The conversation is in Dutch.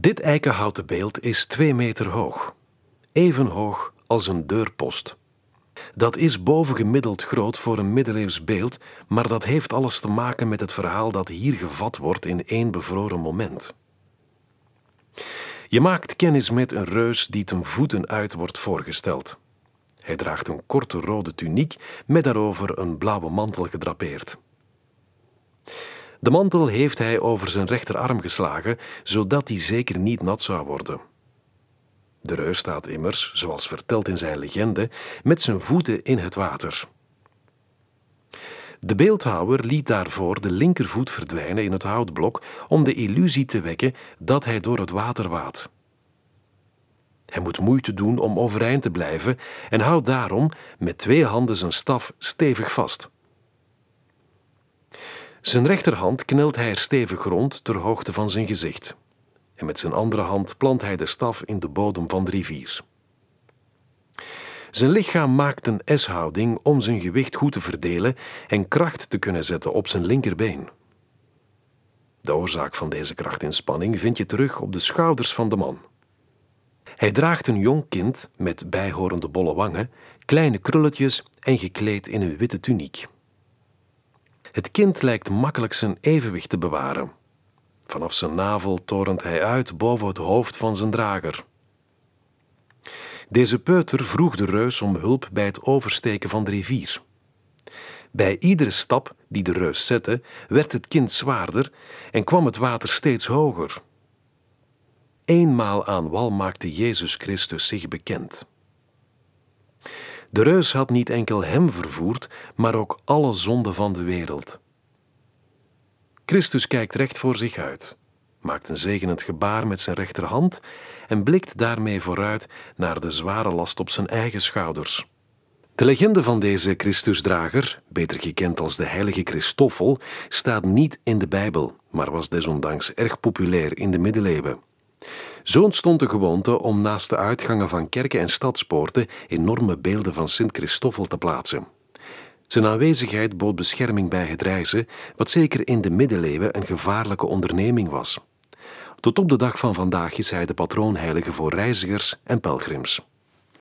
Dit eikenhouten beeld is twee meter hoog, even hoog als een deurpost. Dat is bovengemiddeld groot voor een middeleeuws beeld, maar dat heeft alles te maken met het verhaal dat hier gevat wordt in één bevroren moment. Je maakt kennis met een reus die ten voeten uit wordt voorgesteld. Hij draagt een korte rode tuniek met daarover een blauwe mantel gedrapeerd. De mantel heeft hij over zijn rechterarm geslagen, zodat die zeker niet nat zou worden. De reus staat immers, zoals verteld in zijn legende, met zijn voeten in het water. De beeldhouwer liet daarvoor de linkervoet verdwijnen in het houtblok om de illusie te wekken dat hij door het water waadt. Hij moet moeite doen om overeind te blijven en houdt daarom met twee handen zijn staf stevig vast. Zijn rechterhand knelt hij er stevig rond ter hoogte van zijn gezicht. En met zijn andere hand plant hij de staf in de bodem van de rivier. Zijn lichaam maakt een S-houding om zijn gewicht goed te verdelen en kracht te kunnen zetten op zijn linkerbeen. De oorzaak van deze krachtinspanning vind je terug op de schouders van de man. Hij draagt een jong kind met bijhorende bolle wangen, kleine krulletjes en gekleed in een witte tuniek. Het kind lijkt makkelijk zijn evenwicht te bewaren. Vanaf zijn navel torent hij uit boven het hoofd van zijn drager. Deze peuter vroeg de reus om hulp bij het oversteken van de rivier. Bij iedere stap die de reus zette, werd het kind zwaarder en kwam het water steeds hoger. Eenmaal aan wal maakte Jezus Christus zich bekend. De reus had niet enkel hem vervoerd, maar ook alle zonden van de wereld. Christus kijkt recht voor zich uit, maakt een zegenend gebaar met zijn rechterhand en blikt daarmee vooruit naar de zware last op zijn eigen schouders. De legende van deze Christusdrager, beter gekend als de heilige Christoffel, staat niet in de Bijbel, maar was desondanks erg populair in de middeleeuwen. Zo ontstond de gewoonte om naast de uitgangen van kerken en stadspoorten enorme beelden van Sint Christoffel te plaatsen. Zijn aanwezigheid bood bescherming bij het reizen, wat zeker in de middeleeuwen een gevaarlijke onderneming was. Tot op de dag van vandaag is hij de patroonheilige voor reizigers en pelgrims.